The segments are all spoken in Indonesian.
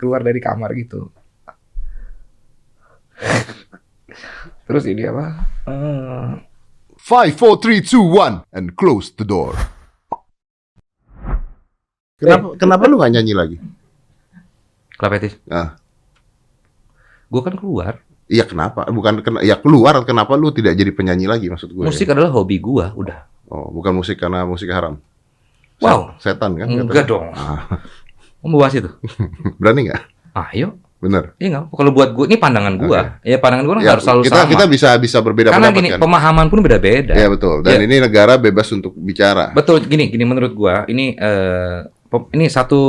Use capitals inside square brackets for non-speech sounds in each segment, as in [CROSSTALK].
keluar dari kamar gitu. Terus ini apa? Eh, Five, four, three, two, one, and close the door. Kenapa, kenapa lu gak nyanyi lagi? Klapetis. Ah, Gue kan keluar. iya kenapa? Bukan kena, ya keluar. Kenapa lu tidak jadi penyanyi lagi maksud gue? Musik adalah hobi gue, udah. Oh, bukan musik karena musik haram. Wow. Set- Setan kan? Enggak dong. Ah, Mau bahas itu? [LAUGHS] berani nggak? Ayo. Bener. Iya nggak? Kalau buat gue, ini pandangan gue. Ya pandangan gue Ya, harus selalu kita sama. kita bisa bisa berbeda Karena pendapat gini, kan? pemahaman pun beda-beda. Ya betul. Dan Ya. ini negara bebas untuk bicara. Betul, gini, gini menurut gua, ini pem- ini satu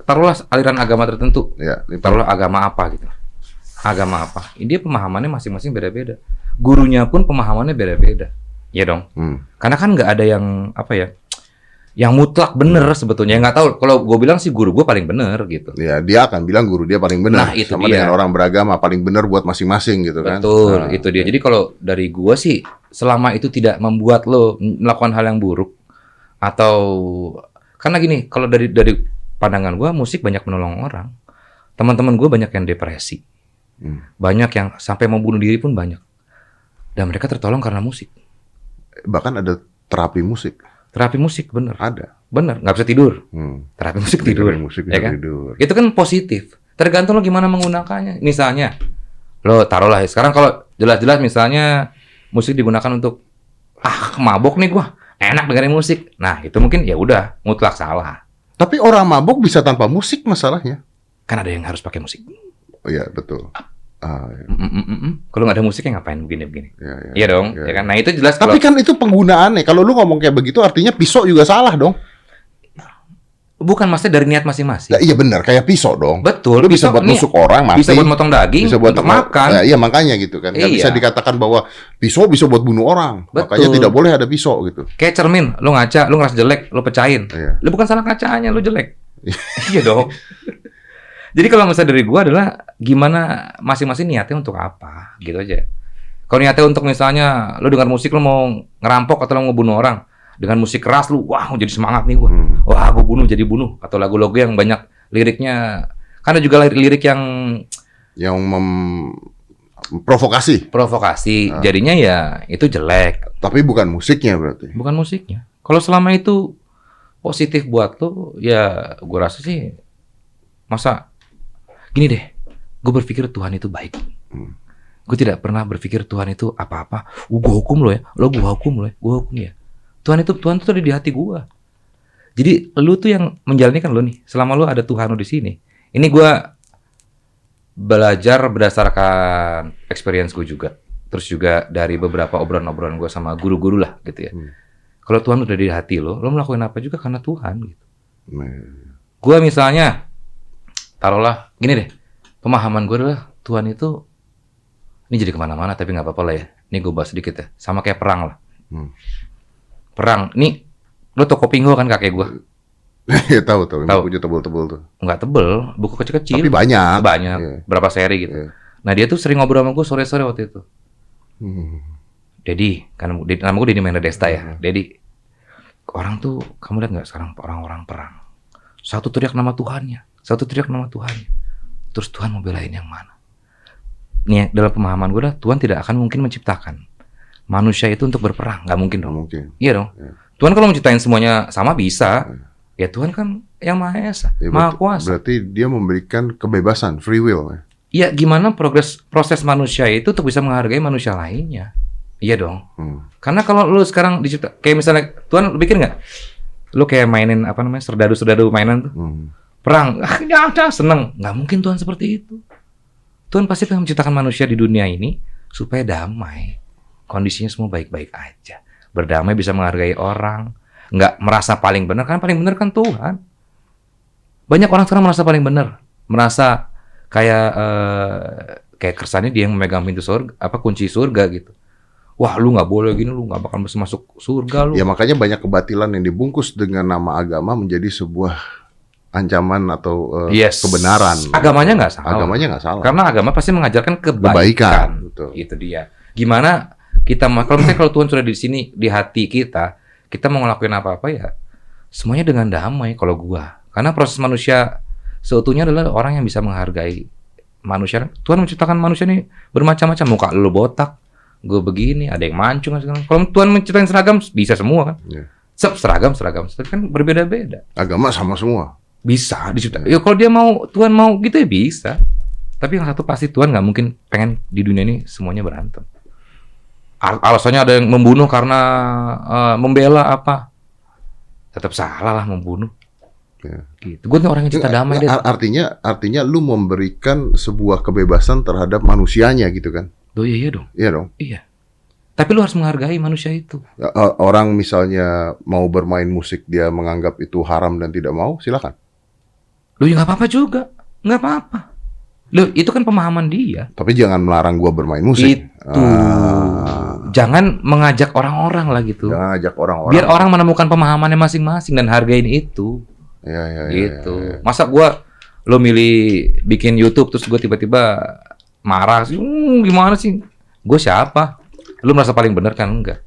taruhlah aliran agama tertentu, Ya, taruhlah agama apa gitu, agama apa, ini dia pemahamannya masing-masing beda-beda, gurunya pun pemahamannya beda-beda, ya dong, Hmm. karena kan nggak ada yang apa ya, yang mutlak bener sebetulnya, nggak tahu, kalau gue bilang sih guru gue paling bener gitu, Ya, dia akan bilang guru dia paling benar. Nah, itu Sama dia. dengan orang beragama paling benar buat masing-masing gitu kan. betul, Nah, itu dia. Jadi kalau dari gua sih, selama itu tidak membuat lo melakukan hal yang buruk atau karena gini, kalau dari dari pandangan gua musik banyak menolong orang. Teman-teman gua banyak yang depresi, Hmm. banyak yang sampai mau bunuh diri pun banyak. Dan mereka tertolong karena musik. Bahkan ada terapi musik. Terapi musik bener, Ada. bener nggak bisa tidur. Hmm. Terapi musik tidur, Dengerin musik ya kan? tidur. Itu kan positif. Tergantung lo gimana menggunakannya. Misalnya, lo taruhlah ya, sekarang kalau jelas-jelas misalnya musik digunakan untuk ah mabok nih gua, enak dengerin musik. Nah, itu mungkin ya udah mutlak salah. Tapi orang mabuk bisa tanpa musik masalahnya. Kan ada yang harus pakai musik. Oh iya, betul. Ah, iya, Mm, mm, mm, mm. Kalau nggak ada musiknya ngapain begini-begini? iya, iya. Iya dong, iya. ya kan. Nah, itu jelas Tapi kalau kan itu penggunaannya. Kalau lu ngomong kayak begitu artinya pisau juga salah dong. bukan maksudnya dari niat masing-masing. Ya, iya benar, kayak pisau dong. Betul, Lu bisa buat nih, nusuk orang mati. bisa buat motong daging, bisa buat untuk makan. Ya, iya makanya gitu kan. Iya. bisa dikatakan bahwa pisau bisa buat bunuh orang. Betul. Makanya tidak boleh ada pisau gitu. Kayak cermin, lu ngaca, lu ngerasa jelek, lu pecahin. Iya. Lu bukan salah kacanya, lu jelek. iya dong. [LAUGHS] Jadi kalau misalnya dari gua adalah gimana masing-masing niatnya untuk apa, gitu aja. Kalau niatnya untuk misalnya lu dengar musik lu mau ngerampok atau lu mau bunuh orang dengan musik keras lu, wah jadi semangat nih gua. Hmm. Wah, gua bunuh jadi bunuh atau lagu-lagu yang banyak liriknya ada juga lirik, lirik yang Yang mem- provokasi, provokasi. Ah. Jadinya ya itu jelek, tapi bukan musiknya berarti. bukan musiknya. Kalau selama itu positif buat lu, ya gua rasa sih masa gini deh, gue berpikir Tuhan itu baik. Hmm. Gue tidak pernah berpikir Tuhan itu apa-apa. Uh, gue hukum lo ya, lo gue hukum lo ya, gue hukum ya. Tuhan itu Tuhan itu ada di hati gue. Jadi lu tuh yang menjalani kan lo nih. Selama lu ada Tuhan lu di sini. Ini gue belajar berdasarkan experience gue juga. Terus juga dari beberapa obrolan-obrolan gue sama guru-guru lah gitu ya. Hmm. Kalau Tuhan udah di hati lo, lo melakukan apa juga karena Tuhan gitu. Nah, Gue misalnya, taruhlah gini deh, pemahaman gue adalah Tuhan itu, ini jadi ke mana-mana tapi nggak apa-apa lah ya. Ini gue bahas sedikit ya, sama kayak perang lah. Hmm. Perang, nih lo toko pinggo kan kakek gue, [LAUGHS] ya tahu tahu, Tahu. punya tebel-tebel tuh. nggak tebel, buku kecil-kecil, Tapi banyak. banyak, Iya. berapa seri gitu. Iya. Nah dia tuh sering ngobrol sama gue sore-sore waktu itu. Hmm. Dedi, kan nama gue Dedi Mena Desta ya. Hmm. Dedi, orang tuh kamu lihat nggak sekarang orang-orang perang? Satu teriak nama Tuhannya, satu teriak nama Tuhannya. Terus Tuhan mau belain yang mana? Nih dalam pemahaman gue dah Tuhan tidak akan mungkin menciptakan manusia itu untuk berperang, nggak mungkin dong. mungkin. Iya dong. Iya. Tuhan kalau menciptain semuanya sama bisa. Ya Tuhan kan yang maha esa, Ya, maha kuasa. Berarti dia memberikan kebebasan, free will. ya. Iya gimana progres proses manusia itu untuk bisa menghargai manusia lainnya? Iya dong. Hmm. Karena kalau lu sekarang dicipta kayak misalnya Tuhan lu pikir nggak? Lu kayak mainin apa namanya serdadu-serdadu mainan tuh Hmm. Perang, ah ya ada seneng. Nggak mungkin Tuhan seperti itu. Tuhan pasti akan menciptakan manusia di dunia ini supaya damai, kondisinya semua baik-baik aja, berdamai bisa menghargai orang, nggak merasa paling benar kan paling benar kan Tuhan. Banyak orang sekarang merasa paling benar, merasa kayak eh, kayak kersane dia yang memegang pintu surga, apa kunci surga gitu. Wah lu nggak boleh gini, lu nggak bakal masuk surga lu. Ya makanya banyak kebatilan yang dibungkus dengan nama agama menjadi sebuah ancaman atau eh, Yes. kebenaran. Agamanya nggak salah. Agamanya nggak salah. Karena agama pasti mengajarkan kebaikan. Kebaikan, betul. Itu dia. Gimana kita kalau misalnya kalau Tuhan sudah di sini di hati kita, kita mau ngelakuin apa-apa ya semuanya dengan damai kalau gua. Karena proses manusia seutuhnya adalah orang yang bisa menghargai manusia. Tuhan menciptakan manusia ini bermacam-macam. Muka lu botak, gue begini, ada yang mancung. segala. Kalau Tuhan menciptakan seragam, bisa semua kan. Iya. Sep, seragam, seragam. Tapi kan berbeda-beda. Agama sama semua. Bisa diciptakan. Ya kalau dia mau, Tuhan mau gitu ya bisa. Tapi yang satu pasti Tuhan nggak mungkin pengen di dunia ini semuanya berantem. Al- alasannya ada yang membunuh karena eh, membela apa? Tetap salah lah membunuh. Ya. Gitu. Gue tuh orang yang cinta damai deh. Ar- Artinya, artinya lu memberikan sebuah kebebasan terhadap manusianya gitu kan? Oh iya iya dong. Iya dong. Iya. Tapi lu harus menghargai manusia itu. Ya, Orang misalnya mau bermain musik dia menganggap itu haram dan tidak mau, silakan. Lu ya nggak apa-apa juga. Nggak apa-apa. Lu itu kan pemahaman dia. Tapi jangan melarang gua bermain musik. Itu. Ah, Jangan mengajak orang-orang lah gitu. jangan ajak orang-orang. Biar orang menemukan pemahamannya masing-masing dan hargain itu. Ya, ya, ya, gitu. ya, ya. Masa gua lo milih bikin YouTube terus gue tiba-tiba marah sih, "Hmm, gimana sih? Gue siapa? Lu merasa paling bener kan enggak?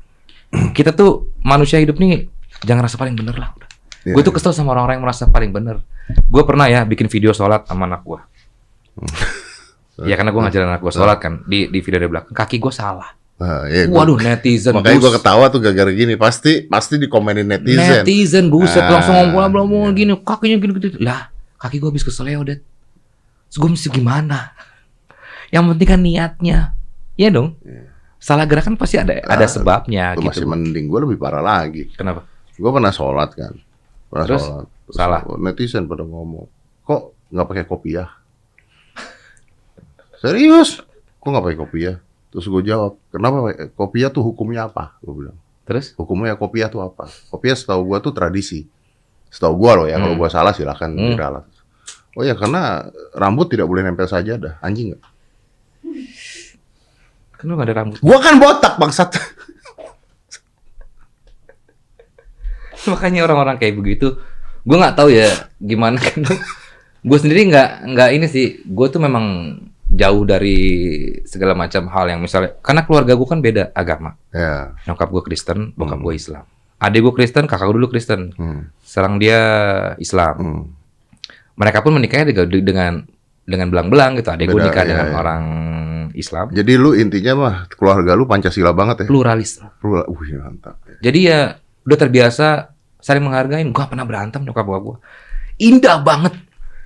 Kita tuh manusia hidup nih jangan rasa paling bener lah. Iya, gue tuh kesel sama orang-orang yang merasa paling bener. Gue pernah ya bikin video sholat sama anak gue. ya karena gue ngajarin anak gue sholat kan di di video di belakang kaki gue salah. Ah, iya, gua- Waduh netizen. makanya gua ketawa tuh gara-gara gini. Pasti pasti dikomenin netizen. Netizen buset Ah, langsung ngomong ngomong ngomong iya. gini kakinya gini gitu. Lah, kaki gua habis keseleo, Det. Terus gua mesti gimana? Yang penting kan niatnya. Iya dong. Salah gerakan pasti ada ada Ah, sebabnya Lu masih gitu. mending. Gua lebih parah lagi. Kenapa? Gua pernah sholat kan. Pernah Terus? sholat. Terus Salah. Netizen pada ngomong, kok nggak pakai kopiah? [LAUGHS] Serius? Kok nggak pakai kopiah? Terus gue jawab, kenapa pakai- kopiah tuh hukumnya apa? Gue bilang, Terus? hukumnya kopiah tuh apa? Kopiah setahu gua tuh tradisi. Setahu gua loh ya, kalau Hmm. gua salah silakan Hmm. diralat. Oh ya, karena rambut tidak boleh nempel saja dah. Anjing nggak? Kan lu gak ada rambut. Gua kan botak bangsat. [LAUGHS] [LAUGHS] Makanya orang-orang kayak begitu, gua nggak tahu ya gimana [LAUGHS] kan. gue sendiri nggak nggak ini sih. Gue tuh memang jauh dari segala macam hal yang misalnya karena keluarga gue kan beda agama. ya. Nyokap gue Kristen, bokap Hmm. gue Islam. Adik gue Kristen, kakak gue dulu Kristen. Hmm. Sekarang dia Islam. Hmm. Mereka pun menikahnya dengan dengan dengan belang-belang gitu. Adik gue nikah iya, dengan iya. orang Islam. Jadi lu intinya mah keluarga lu Pancasila banget ya? Pluralis. Plural. Wih, mantap. Jadi ya udah terbiasa saling menghargai. Gue pernah berantem nyokap bokap gue. Indah banget.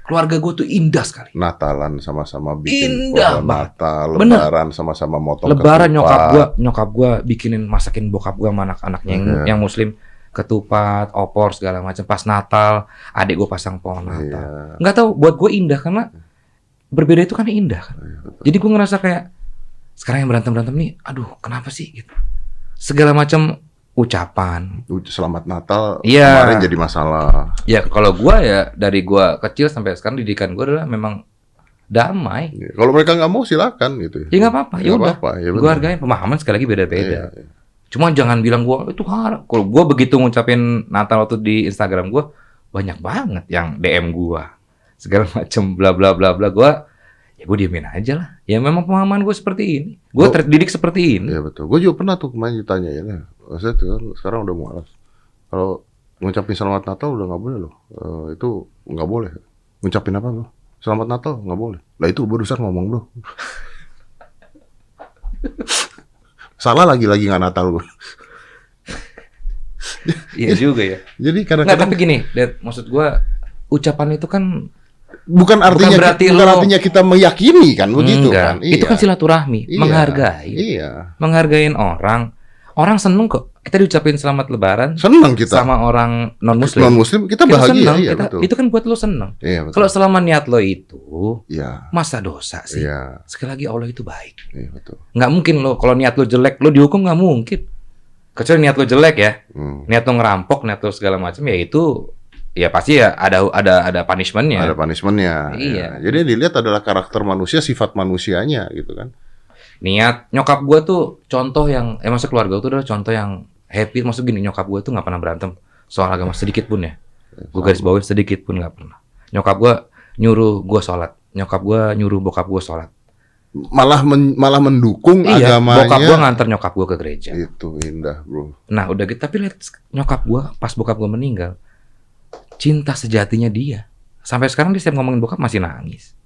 Keluarga gue tuh indah sekali. Natalan sama-sama bikin Indah. Natal, lebaran sama-sama motong Lebaran ketupat. nyokap gue, nyokap gue bikinin masakin bokap gue sama anak-anaknya yang, Iya. yang muslim ketupat, opor segala macam. Pas Natal, adik gue pasang pohon Natal. Iya. nggak tahu buat gue indah karena berbeda itu kan indah kan. Iya, betul. Jadi gue ngerasa kayak sekarang yang berantem berantem nih, aduh kenapa sih gitu. Segala macam ucapan. Selamat Natal Iya. kemarin jadi masalah. Ya kalau gue ya dari gue kecil sampai sekarang didikan gue adalah memang damai. Iya. Kalau mereka nggak mau silakan gitu. Ya nggak apa-apa, ya udah. apa-apa, ya gue benar. hargain pemahaman sekali lagi beda-beda. Iya, iya. Cuma jangan bilang gue itu haram. Kalau gue begitu ngucapin Natal waktu di Instagram gue banyak banget yang DM gue segala macam bla bla bla bla gue ya gue diemin aja lah. Ya memang pemahaman gue seperti ini. Gue terdidik seperti ini. Iya betul. Gue juga pernah tuh kemarin ditanyain ya. Saya tuh kan sekarang udah mualaf. Kalau ngucapin selamat Natal udah nggak boleh loh. Eh, itu nggak boleh. Ngucapin apa loh? Selamat Natal nggak boleh. Lah itu barusan ngomong bro. [LAUGHS] Salah lagi-lagi nggak Natal gue. Iya juga ya. Jadi Nggak kadang-kadang tapi gini, Dad, maksud gue ucapan itu kan bukan artinya berarti bukan lo- artinya kita meyakini kan begitu enggak. kan. Itu kan silaturahmi, Iya. menghargai, Iya. menghargain orang. Orang seneng kok. Kita diucapin selamat lebaran Senang kita. sama orang non muslim. non muslim kita Kita bahagia seneng, iya kita- betul. itu kan buat lo seneng. Iya betul. Kalau selama niat lo itu Iya. masa dosa sih. Iya, Sekali lagi Allah itu baik. iya betul. Nggak mungkin lo kalau niat lo jelek lo dihukum nggak mungkin. Kecuali niat lo jelek ya, Hmm. niat lo ngerampok, niat lo segala macam ya itu ya pasti ya ada ada ada punishmentnya. Ada punishmentnya. Iya. ya. Jadi yang dilihat adalah karakter manusia, sifat manusianya gitu kan. niat nyokap gue tuh contoh yang eh maksud keluarga tuh adalah contoh yang happy maksud gini nyokap gue tuh nggak pernah berantem soal agama sedikit pun ya gue garis bawahi sedikit pun nggak pernah nyokap gue nyuruh gue sholat nyokap gue nyuruh bokap gue sholat Malah men- malah mendukung iya agamanya. bokap gue nganter nyokap gue ke gereja Itu indah, Bro. nah udah gitu tapi lihat nyokap gue pas bokap gue meninggal cinta sejatinya dia Sampai sekarang dia setiap ngomongin bokap masih nangis.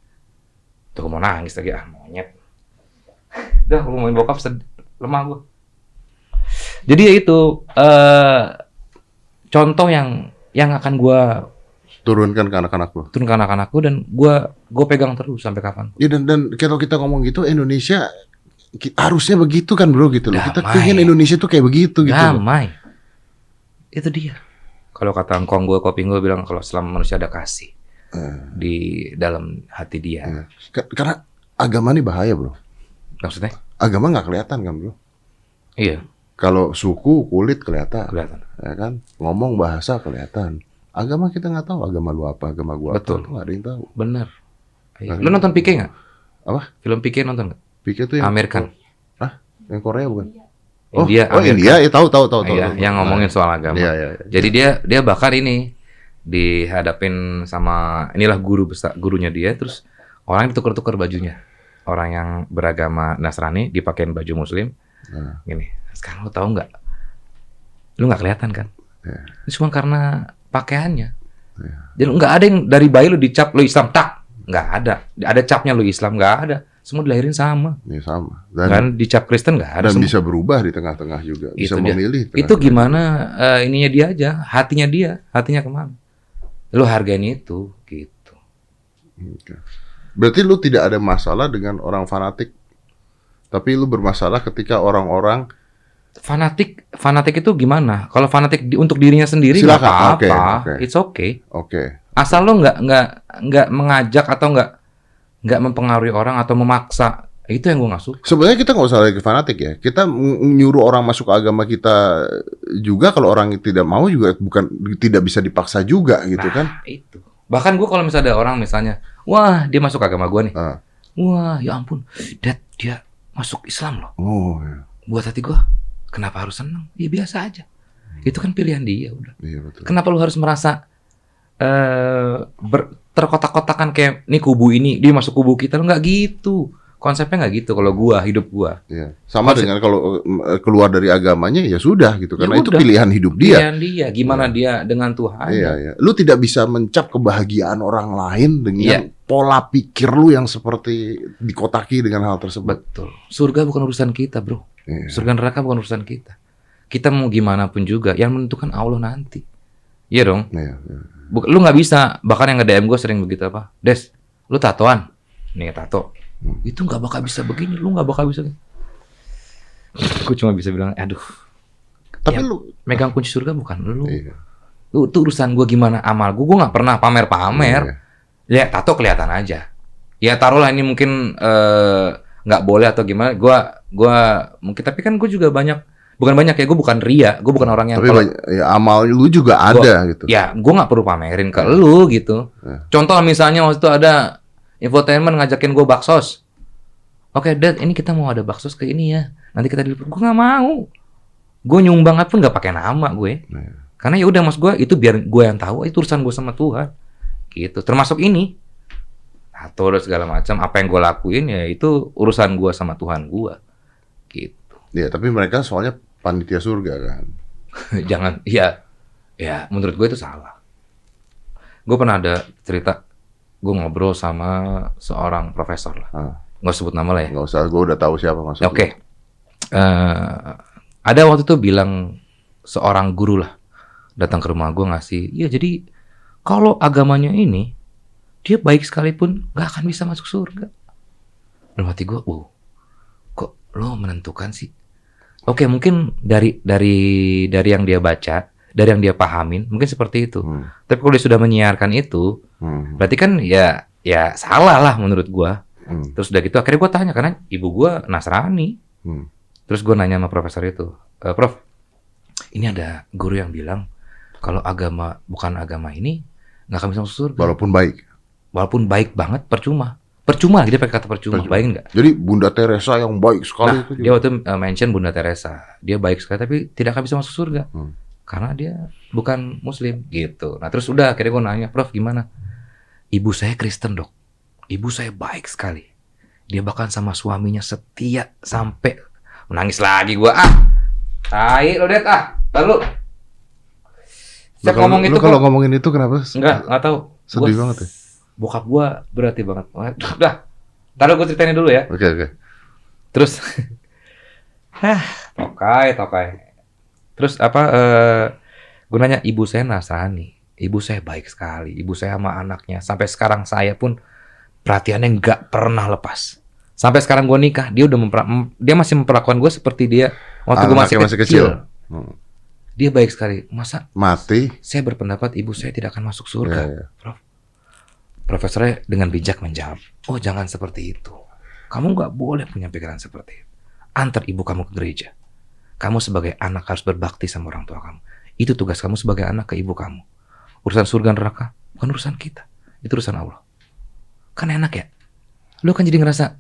Tuh mau nangis lagi ah monyet. [LAUGHS] Udah ngomongin bokap sed- lemah gua. Jadi ya itu eh contoh yang yang akan gua Turunkan ke anak-anak lo. turun ke anak-anakku dan gua gua pegang terus sampai kapan. Ya dan dan kalau kita ngomong gitu Indonesia harusnya begitu kan bro gitu loh. Kita Damai. pengen Indonesia tuh kayak begitu gitu. loh. Damai. Itu dia. Kalau kata engkong gue, kopi gue bilang kalau selama manusia ada kasih Eh, di dalam hati dia. Ka- Karena agama ini bahaya bro. Maksudnya? Agama nggak kelihatan kan bro. Iya, Kalau suku kulit kelihatan, kelihatan. ya kan. Ngomong bahasa kelihatan. Agama kita nggak tahu agama lu apa, agama gua Betul. apa. Nggak ada yang tahu. Bener. Iya. Nah, Lu nonton Pike nggak? Apa? Film Pike nonton nggak? Pikir tuh yang American. Hah? Yang Korea bukan? India, oh, oh Amerika. India, ya tahu tahu tahu tahu. Iya, tahu. yang ngomongin soal agama. Iya, iya, iya. Jadi dia dia bahkan ini dihadapin sama inilah guru besar gurunya dia terus orang tuker-tuker bajunya. Orang yang beragama Nasrani dipakein baju muslim. Nah. Gini, sekarang lu tahu nggak? Lu nggak kelihatan kan? Ini cuma karena pakaiannya. Iya. Jadi nggak ada yang dari bayi lu dicap lu Islam tak, nggak ada. Ada capnya lu Islam nggak ada. Semua dilahirin sama. Ini sama. Dan kan dicap Kristen nggak ada. dan semua. bisa berubah di tengah-tengah juga. Bisa Itu memilih. di itu gimana eh, ininya dia aja, hatinya dia, hatinya ke mana? Lu hargain itu, gitu. Berarti lu tidak ada masalah dengan orang fanatik. Tapi lu bermasalah ketika orang-orang Fanatik, fanatik itu gimana? Kalau fanatik di- untuk dirinya sendiri nggak apa-apa, oke, oke. it's okay. oke. Asal lu nggak nggak nggak mengajak atau nggak nggak mempengaruhi orang atau memaksa, itu yang gue nggak suka. Sebenarnya kita nggak usah lagi fanatik ya. Kita nyuruh orang masuk ke agama kita juga kalau orang tidak mau juga bukan tidak bisa dipaksa juga gitu Nah, kan. Itu. Bahkan gue kalau misalnya ada orang misalnya, wah dia masuk agama gue nih, Ah. wah ya ampun, dad dia masuk Islam loh. Oh, iya. Buat hati gue, kenapa harus seneng? Ya biasa aja. Itu kan pilihan dia udah. Iya betul. Kenapa lu harus merasa eh ber- terkotak-kotakan kayak nih kubu ini dia masuk kubu kita lu nggak gitu. Konsepnya nggak gitu kalau gua hidup gua. Iya. Sama Konsep- dengan kalau eh, keluar dari agamanya ya sudah gitu Ya karena itu udah. pilihan hidup dia. Pilihan dia gimana dia dengan Tuhan. Iya, iya. Lu tidak bisa mencap kebahagiaan orang lain dengan Iya. pola pikir lu yang seperti dikotaki dengan hal tersebut. Betul. Surga bukan urusan kita, Bro. Iya. Surga neraka bukan urusan kita. Kita mau gimana pun juga yang menentukan Allah nanti. Iya dong. Iya, iya. Buk- lu nggak bisa. Bahkan yang nge-DM gue sering begitu apa? Des lu tatoan? Nih tato. Hmm. itu nggak bakal bisa begini. Lu nggak bakal bisa gue cuma bisa bilang aduh. Tapi Ya. lu megang kunci surga bukan lu. Iya. lu itu urusan gue gimana amal gue gue nggak pernah pamer pamer Iya. ya tato kelihatan aja. Ya taruhlah ini mungkin eh, nggak boleh atau gimana. Gue gua mungkin tapi kan gue juga banyak bukan banyak ya gue bukan ria gue bukan orang yang Tapi banyak, ya, amal lu juga ada gitu. ya gue nggak perlu pamerin ke lu gitu. Ya. contoh misalnya waktu itu ada infotainment ngajakin gue baksos. Oke dad ini kita mau ada baksos ke ini ya. Nanti kita diliput gue nggak mau. Gue nyumbang pun nggak pakai nama gue. Ya. karena ya udah mas gue itu biar gue yang tahu itu urusan gue sama Tuhan. Gitu termasuk ini. Atau segala macam apa yang gue lakuin ya itu urusan gue sama Tuhan gue gitu. Iya, tapi mereka soalnya panitia surga kan. [LAUGHS] jangan ya ya menurut gue itu salah gue pernah ada cerita gue ngobrol sama seorang profesor lah Ah. nggak sebut nama lah ya Nggak usah, gue udah tahu siapa maksudnya. oke Eh, ada waktu itu bilang seorang guru lah datang ke rumah gue ngasih ya jadi kalau agamanya ini dia baik sekalipun nggak akan bisa masuk surga dalam hati gue wow kok lo menentukan sih oke mungkin dari dari dari yang dia baca dari yang dia pahamin mungkin seperti itu Hmm. tapi kalau dia sudah menyiarkan itu Hmm. berarti kan ya ya salah lah menurut gua Hmm. terus udah gitu akhirnya gua tanya karena ibu gua Nasrani Hmm. terus gua nanya sama profesor itu "Eh, prof ini ada guru yang bilang kalau agama bukan agama ini nggak akan bisa masuk surga Walaupun baik. walaupun baik banget percuma percuma dia pakai kata percuma, Percuma. bayangin nggak Jadi Bunda Teresa yang baik sekali Nah, itu dia waktu uh, mention Bunda Teresa. Dia baik sekali tapi tidak akan bisa masuk surga. Hmm. Karena dia bukan muslim gitu. Nah, terus udah akhirnya gue nanya, "Prof, gimana?" Ibu saya Kristen, Dok. Ibu saya baik sekali. Dia bahkan sama suaminya setia sampai menangis lagi gua. Ah. Tai lo, Det, ah. Lalu Lu kalau- ngomong lu itu kalau ngomongin itu kenapa? Enggak, enggak tahu. Sedih Gua- banget ya. Bokap gua berarti banget. [LAUGHS] Udah. Taruh gue ceritain dulu ya. Oke oke. Terus [LAUGHS] Hah, tokai, tokai. Terus apa eh gue nanya ibu saya Nasrani. Ibu saya baik sekali. Ibu saya sama anaknya sampai sekarang saya pun perhatiannya nggak pernah lepas. Sampai sekarang gue nikah, dia udah mempera- mem- dia masih memperlakukan gue seperti dia waktu gue masih, masih kecil. kecil. Hmm. Dia baik sekali. Masa Mati. saya berpendapat ibu saya tidak akan masuk surga. Ya, ya. Profesornya dengan bijak menjawab, oh jangan seperti itu. Kamu nggak boleh punya pikiran seperti itu. Antar ibu kamu ke gereja. Kamu sebagai anak harus berbakti sama orang tua kamu. Itu tugas kamu sebagai anak ke ibu kamu. Urusan surga neraka bukan urusan kita. Itu urusan Allah. Kan enak ya. Lu kan jadi ngerasa.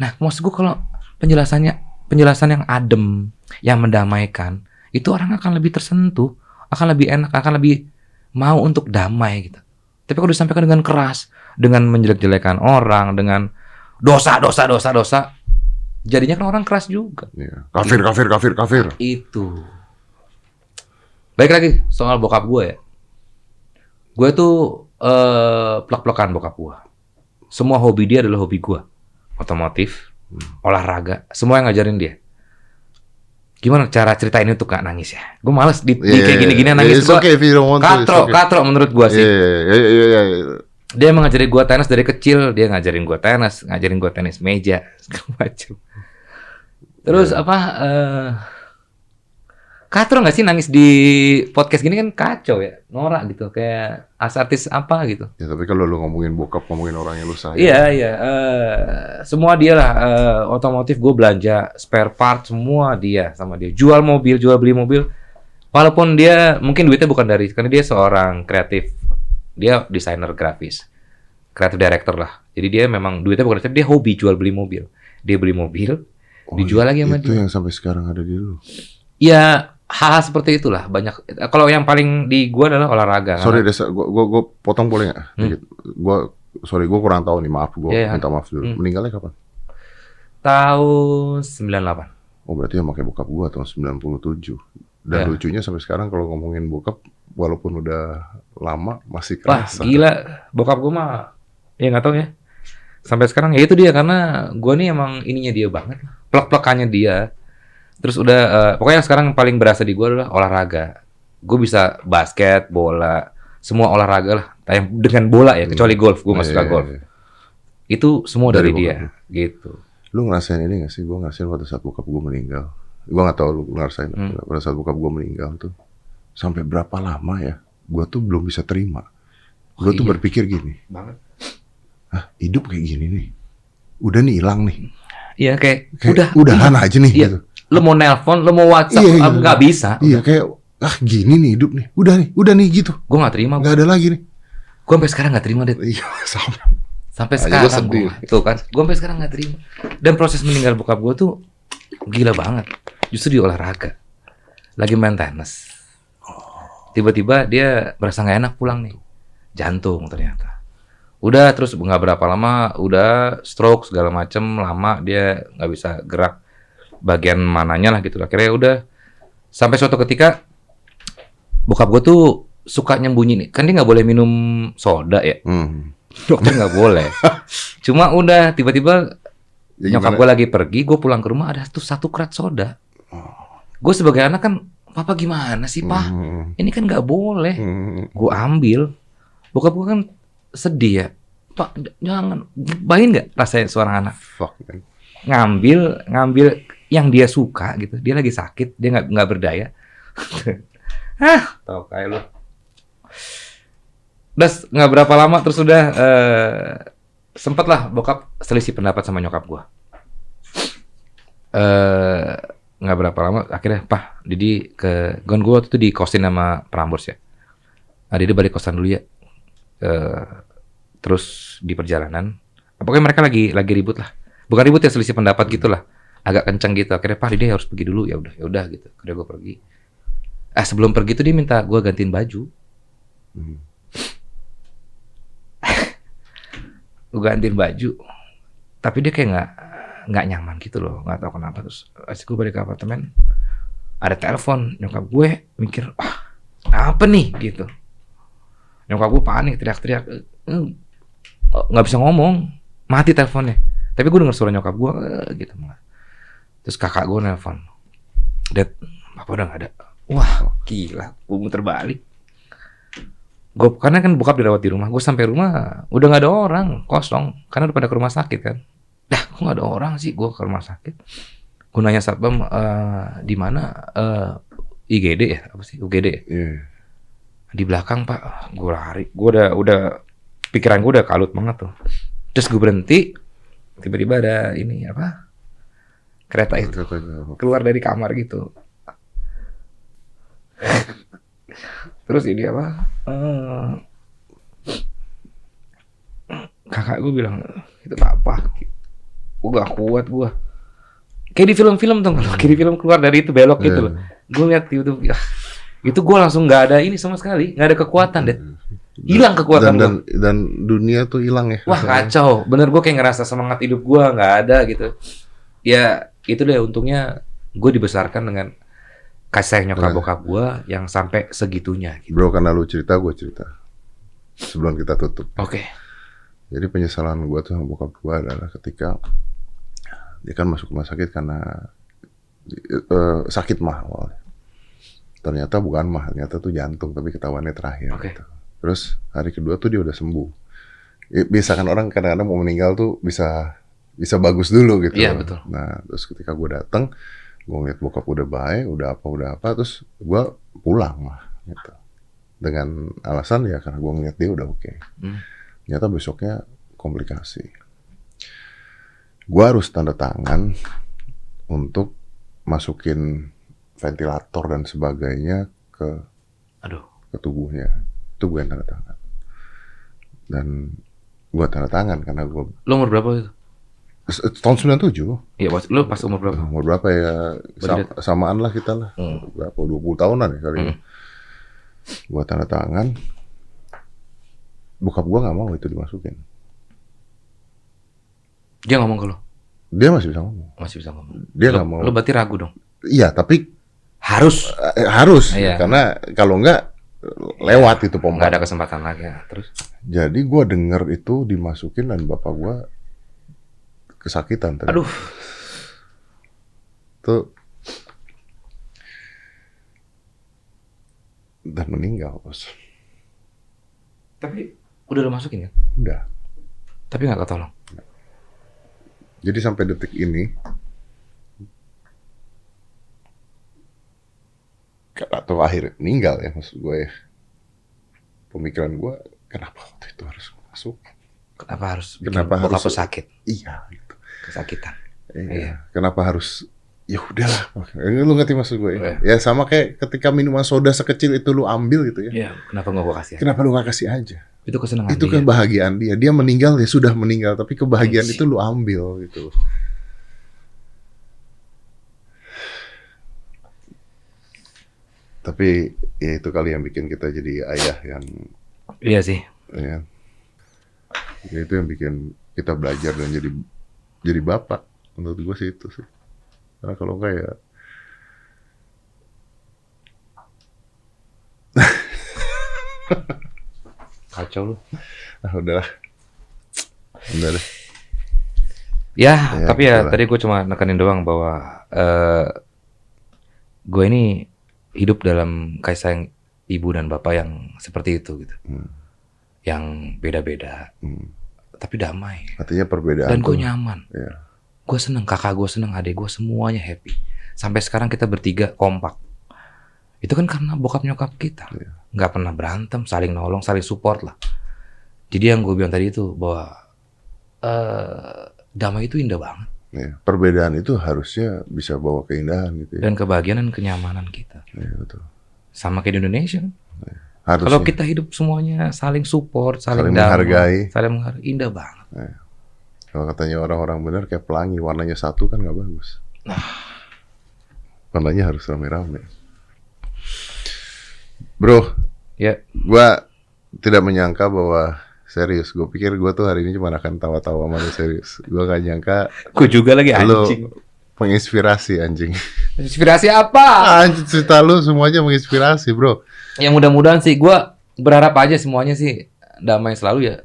Nah, maksud gue kalau penjelasannya penjelasan yang adem, yang mendamaikan, itu orang akan lebih tersentuh, akan lebih enak, akan lebih mau untuk damai gitu. Tapi kalau disampaikan dengan keras, dengan menjelek-jelekan orang, dengan dosa, dosa, dosa, dosa, jadinya kan orang keras juga. Iya. Kafir kafir kafir kafir. Itu. Baik lagi soal bokap gue ya. Gue tuh eh plek-plekan bokap gue. Semua hobi dia adalah hobi gue. Otomotif, olahraga, semua yang ngajarin dia. Gimana cara ceritain itu kak nangis ya? Gue males di, di kayak gini-gini nangis. It's Gua okay to. katro, okay. katro menurut gue sih. Iya iya iya iya, iya. Dia emang ngajarin gua tenis dari kecil, dia ngajarin gua tenis, ngajarin gua tenis meja, [LAUGHS] segala macam. Terus Iya. apa eh Katro nggak sih nangis di podcast gini kan kacau ya, norak gitu, kayak artis apa gitu. Ya tapi kalau lu ngomongin bokap, ngomongin orang yang lu sayang. Iya iya, eh, semua dia lah, eh, otomotif gue belanja spare part semua dia sama dia, jual mobil, jual beli mobil. Walaupun dia mungkin duitnya bukan dari, karena dia seorang kreatif, dia desainer grafis, kreatif director lah. Jadi dia memang duitnya bukan dari, dia hobi jual beli mobil. Dia beli mobil, Oh, dijual lagi sama Itu dia. yang sampai sekarang ada di lu. ya hal seperti itulah banyak. Kalau yang paling di gua adalah olahraga. Sorry Desa, gua, gua, gua potong boleh nggak? Hmm. Dikit. Gua sorry gua kurang tahu nih, maaf gua Iya, iya. minta maaf dulu. Hmm. Meninggalnya kapan? tahun 98. Oh berarti yang pakai bokap gua tahun 97. Dan Ya. lucunya sampai sekarang kalau ngomongin bokap walaupun udah lama masih Wah kerasa. gila, bokap gue mah ya nggak tahu ya. Sampai sekarang ya itu dia karena gue nih emang ininya dia banget, plek-plekannya dia. Terus udah eh, pokoknya sekarang yang paling berasa di gue adalah olahraga. Gue bisa basket, bola, semua olahraga lah. Yang dengan bola ya, kecuali golf. Gue Iya, suka iya, golf. iya. Itu semua Dari dari, dia, gitu. Lu ngerasain ini gak sih? Gua ngerasain pada saat bokap gua meninggal. Gua nggak tahu lu ngerasain Hmm. pada saat bokap gua meninggal tuh. Sampai berapa lama ya? Gua tuh belum bisa terima. Gua Oh, tuh iya. berpikir gini, Banget. ah hidup kayak gini nih. Udah nih hilang nih. Iya kayak, Kayak udah, udahan aja nih Iya. gitu. Lo mau nelpon, lo mau WhatsApp, Iya, iya. nggak bisa. Iya kayak ah gini nih hidup nih. Udah nih, udah nih gitu. Gue nggak terima. Nggak ada lagi nih. Gue sampai sekarang nggak terima deh. Iya, [LAUGHS] sama. Sampai Aja sekarang gua sedih. gua, tuh kan, gue sampai sekarang nggak terima. Dan proses meninggal bokap gue tuh gila banget. Justru di olahraga, lagi main tenis. Tiba-tiba dia berasa nggak enak pulang nih, jantung ternyata. Udah terus nggak berapa lama, udah stroke segala macem, lama dia nggak bisa gerak bagian mananya lah gitu. Akhirnya udah sampai suatu ketika bokap gue tuh suka nyembunyi nih, kan dia nggak boleh minum soda ya Hmm. dokter nggak boleh. [LAUGHS] Cuma udah tiba-tiba Ya, nyokap gue lagi pergi, gue pulang ke rumah ada tuh satu kerat soda. Gue sebagai anak kan, papa gimana sih pak? Hmm. Ini kan nggak boleh. Hmm. Gue ambil. Bokap gue kan sedih ya. Pak jangan, bayangin nggak rasanya seorang anak Fuck man. ngambil ngambil yang dia suka gitu. Dia lagi sakit, dia nggak nggak berdaya. [LAUGHS] Hah, tau kayak lu. Das nggak berapa lama terus udah eh sempet lah bokap selisih pendapat sama nyokap gua. Eh nggak berapa lama akhirnya pah Didi ke gon gua waktu itu di kosin sama Prambors ya. Nah, Didi balik kosan dulu ya. Eh terus di perjalanan pokoknya mereka lagi lagi ribut lah. Bukan ribut ya selisih pendapat gitu lah. Agak kenceng gitu. Akhirnya Pak Didi harus pergi dulu. Ya udah ya udah gitu. Akhirnya gua pergi. Eh sebelum pergi tuh dia minta gua gantiin baju. Hmm. [LAUGHS] gue gantiin baju. Tapi dia kayak nggak nggak nyaman gitu loh. Nggak tahu kenapa. Terus pas gue balik ke apartemen. Ada telepon. Nyokap gue mikir wah apa nih? Gitu. Nyokap gue panik teriak-teriak Eh, nggak bisa ngomong. Mati teleponnya. Tapi gue denger suara nyokap gue eh, gitu terus kakak gue nelpon Dad papa udah gak ada. Wah. Gila gue muter balik. Gue karena kan bokap dirawat di rumah gue sampai rumah udah nggak ada orang kosong karena udah pada ke rumah sakit kan. Dah kok nggak ada orang sih gue ke rumah sakit. Gue nanya satpam eh, di mana eh, IGD ya apa sih UGD ya? Iya. di belakang pak. Gue lari gue udah udah pikiran gue udah kalut banget tuh. Terus gue berhenti tiba-tiba ada ini apa kereta itu. Keluar dari kamar gitu. Terus ini apa? Eh, kakak gue bilang itu apa. Gue gak kuat gue kayak di film-film tuh kalau kayak di film keluar dari itu belok gitu Iya. loh. Gue liat di YouTube ya, itu gue langsung nggak ada ini sama sekali nggak ada kekuatan deh hilang kekuatan dan, dan dan dunia tuh hilang ya. Wah kacau, bener gue kayak ngerasa semangat hidup gue nggak ada gitu. Ya itu deh untungnya gue dibesarkan dengan kasih sayang nyokap bokap gue yang sampai segitunya. Gitu. Bro, karena lu cerita, gue cerita. Sebelum kita tutup. Oke, Jadi penyesalan gue tuh sama bokap gue adalah ketika dia kan masuk rumah sakit karena eh, sakit mah awalnya. Ternyata bukan mah, ternyata tuh jantung, tapi ketahuannya terakhir. Oke. gitu. Terus hari kedua tuh dia udah sembuh. Ya, biasa kan orang kadang-kadang mau meninggal tuh bisa bisa bagus dulu gitu. Iya, betul. Nah terus ketika gue datang, gue ngeliat bokap udah baik, udah apa udah apa, terus gue pulang lah gitu. Dengan alasan ya karena gue ngeliat dia udah oke. Hmm. Ternyata besoknya komplikasi. Gue harus tanda tangan untuk masukin ventilator dan sebagainya ke aduh, ke tubuhnya. Itu gue yang tanda tangan. Dan gue tanda tangan karena gue lo umur berapa itu? Tahun 97 Iya, pas lo pas umur berapa? umur berapa ya Berarti- Sam- samaan lah kita lah Hmm. berapa 20 tahunan ya kali ya. Hmm. Gua tanda tangan bokap gua nggak mau itu dimasukin Dia ngomong ke lo, dia masih bisa ngomong masih bisa ngomong. dia nggak mau Lo berarti ragu dong? iya tapi Harus. eh, harus Iya. karena kalau nggak lewat itu pompa Nggak ada kesempatan lagi. ya. Terus? jadi gua denger itu dimasukin dan bapak gua kesakitan ternyata. Aduh, tuh dan meninggal bos tapi udah lo masukin kan? udah Tapi nggak ketolong. Jadi sampai detik ini atau akhir meninggal ya maksud gue ya. Pemikiran gue kenapa waktu itu harus masuk? Kenapa harus Kenapa harus- sakit? Iya gitu. Kesakitan. Iya. Iya. Kenapa harus ya udahlah. Ini Lu ngerti maksud gue Iya. ya? Ya sama kayak ketika minuman soda sekecil itu lu ambil gitu ya. Iya, kenapa nggak gue kasih? Kenapa lu gak kasih aja? Itu kesenangan itu dia. kebahagiaan dia. Dia meninggal ya sudah meninggal, tapi kebahagiaan sih. itu lu ambil gitu. Tapi ya itu kali yang bikin kita jadi ayah yang Iya sih. ya, ya itu yang bikin kita belajar dan jadi jadi bapak. Menurut gue sih itu sih. Karena kalau enggak ya [LAUGHS] Kacau lu. ah udahlah. Udah deh. Ya, Ya, tapi ya gitulah. tadi gue cuma nekenin doang bahwa eh gue ini hidup dalam kasih sayang ibu dan bapak yang seperti itu gitu. Hmm. Yang beda-beda, Hmm. Tapi damai. Artinya perbedaan Dan gue nyaman. Iya. Gue seneng, kakak gue seneng, adik gue semuanya happy. Sampai sekarang kita bertiga kompak. Itu kan karena bokap nyokap kita. Iya. Nggak pernah berantem, saling nolong, saling support lah. Jadi yang gue bilang tadi itu bahwa eh damai itu indah banget. Ya, perbedaan itu harusnya bisa bawa keindahan gitu ya. Dan kebahagiaan dan kenyamanan kita. Iya, betul. Sama kayak di Indonesia kan. Harusnya. Kalau kita hidup semuanya saling support, saling, Saling damai, menghargai. saling menghargai, indah banget. Kalau katanya orang-orang benar kayak pelangi warnanya satu kan nggak bagus. Warnanya harus rame-rame. Bro, Ya, gua tidak menyangka bahwa serius. Gue pikir gua tuh hari ini cuma akan tawa-tawa sama lu serius. Gua gak nyangka gue juga lagi lu anjing. menginspirasi anjing. Inspirasi apa? Anjing cerita lu semuanya menginspirasi bro. Yang mudah-mudahan sih gue berharap aja semuanya sih damai selalu ya.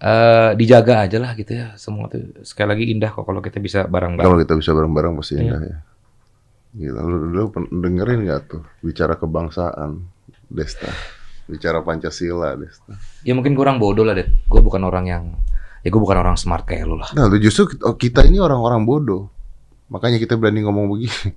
Eh dijaga aja lah gitu ya semua tuh sekali lagi indah kok kalau kita bisa bareng-bareng. Kalau kita bisa bareng-bareng pasti Iya. indah ya. Gila, lu, lu pen- dengerin nggak tuh bicara kebangsaan, Desta, bicara Pancasila, Desta. Ya mungkin gue orang bodoh lah deh. Gue bukan orang yang ya gue bukan orang smart kayak lu lah. Nah, lu justru oh, kita ini orang-orang bodoh, makanya kita berani ngomong begini.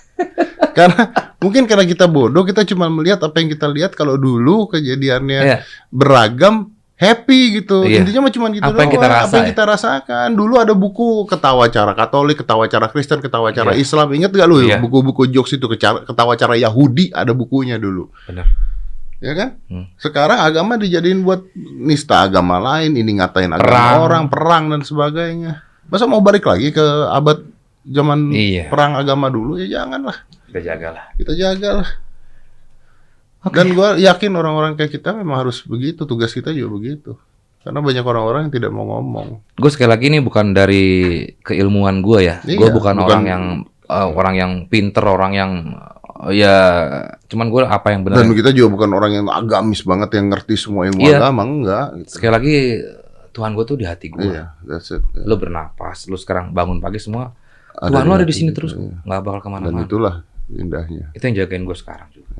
[LAUGHS] karena mungkin karena kita bodoh, kita cuma melihat apa yang kita lihat. Kalau dulu kejadiannya Iya. beragam, happy gitu. Iya. Intinya mah cuma gitu Apa yang kita rasa apa yang ya? kita rasakan. Dulu ada buku ketawa cara Katolik, ketawa cara Kristen, ketawa cara Iya. Islam. Ingat gak lu Iya. buku-buku jokes itu ketawa cara Yahudi ada bukunya dulu. Bener. Ya kan? Hmm. Sekarang agama dijadiin buat nista agama lain, ini ngatain agama Perang. orang, perang dan sebagainya. Masa mau balik lagi ke abad zaman Iya. perang agama dulu ya janganlah. Kita jagalah. Kita jagalah. Oke. Dan gua yakin orang-orang kayak kita memang harus begitu, tugas kita juga begitu. Karena banyak orang-orang yang tidak mau ngomong. Gue sekali lagi ini bukan dari keilmuan gue ya. Iya, gue bukan, bukan- orang yang eh, orang yang pinter, orang yang eh, ya cuman gue apa yang benar. Dan kita juga bukan orang yang agamis banget yang ngerti semua ilmu Iya. agama, enggak. Gitu. Sekali lagi Tuhan gue tuh di hati gue. Iya, that's it. Lo bernapas, lo sekarang bangun pagi semua. Ada Tuhan lo ada di sini kita, terus, iya. nggak bakal Dan ke mana-mana. itulah indahnya. Itu yang jagain gue sekarang juga.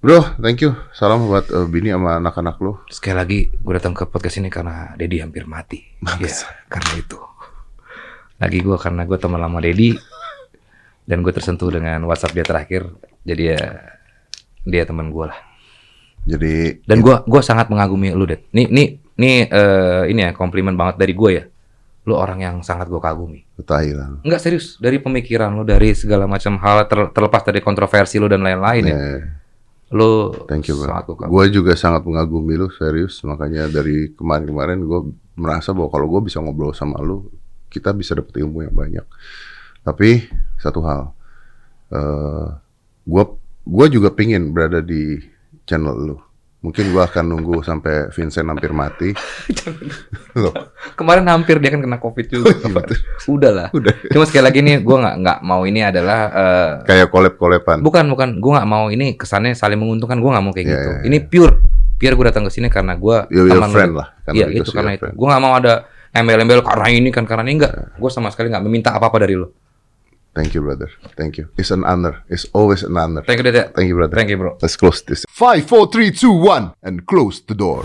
Bro, thank you. Salam buat eh, Bini sama anak-anak lo. Sekali lagi gue datang ke podcast ini karena Dedi hampir mati. Ya, karena itu. Lagi gue karena gue teman lama Dedi dan gue tersentuh dengan WhatsApp dia terakhir. Jadi ya dia teman gue lah. Jadi Dan gua gua sangat mengagumi lu, Ded. Nih nih nih eh, ini ya komplimen banget dari gue ya. Lu orang yang sangat gua kagumi. Thailand. Enggak serius, dari pemikiran lu, dari segala macam hal ter- terlepas dari kontroversi lu dan lain-lain ya. Eh, Lu thank you, sangat. Gue juga sangat mengagumi lu, serius. Makanya dari kemarin-kemarin gue merasa bahwa kalau gue bisa ngobrol sama lu, kita bisa dapet ilmu yang banyak. Tapi satu hal, gue gue juga pingin berada di channel lu. Mungkin gue akan nunggu sampai Vincent hampir mati. [LAUGHS] Loh, Kemarin hampir dia kan kena Covid juga. Udah lah. udah Cuma sekali lagi nih gua nggak nggak mau ini adalah eh, kayak kolab-kolepan. bukan bukan gua nggak mau ini kesannya saling menguntungkan gua nggak mau kayak Iya, gitu. iya, Ini pure pure gue datang ke sini karena gua your teman friend lah. Karena Iya itu karena itu. Gue nggak mau ada embel-embel karena ini kan karena ini enggak. Gue sama sekali nggak meminta apa-apa dari lo. Thank you, brother. Thank you. It's an honor. It's always an honor. Thank you, Dede. Thank you, brother. Thank you, bro. Let's close this. Five, four, three, two, one, and close the door.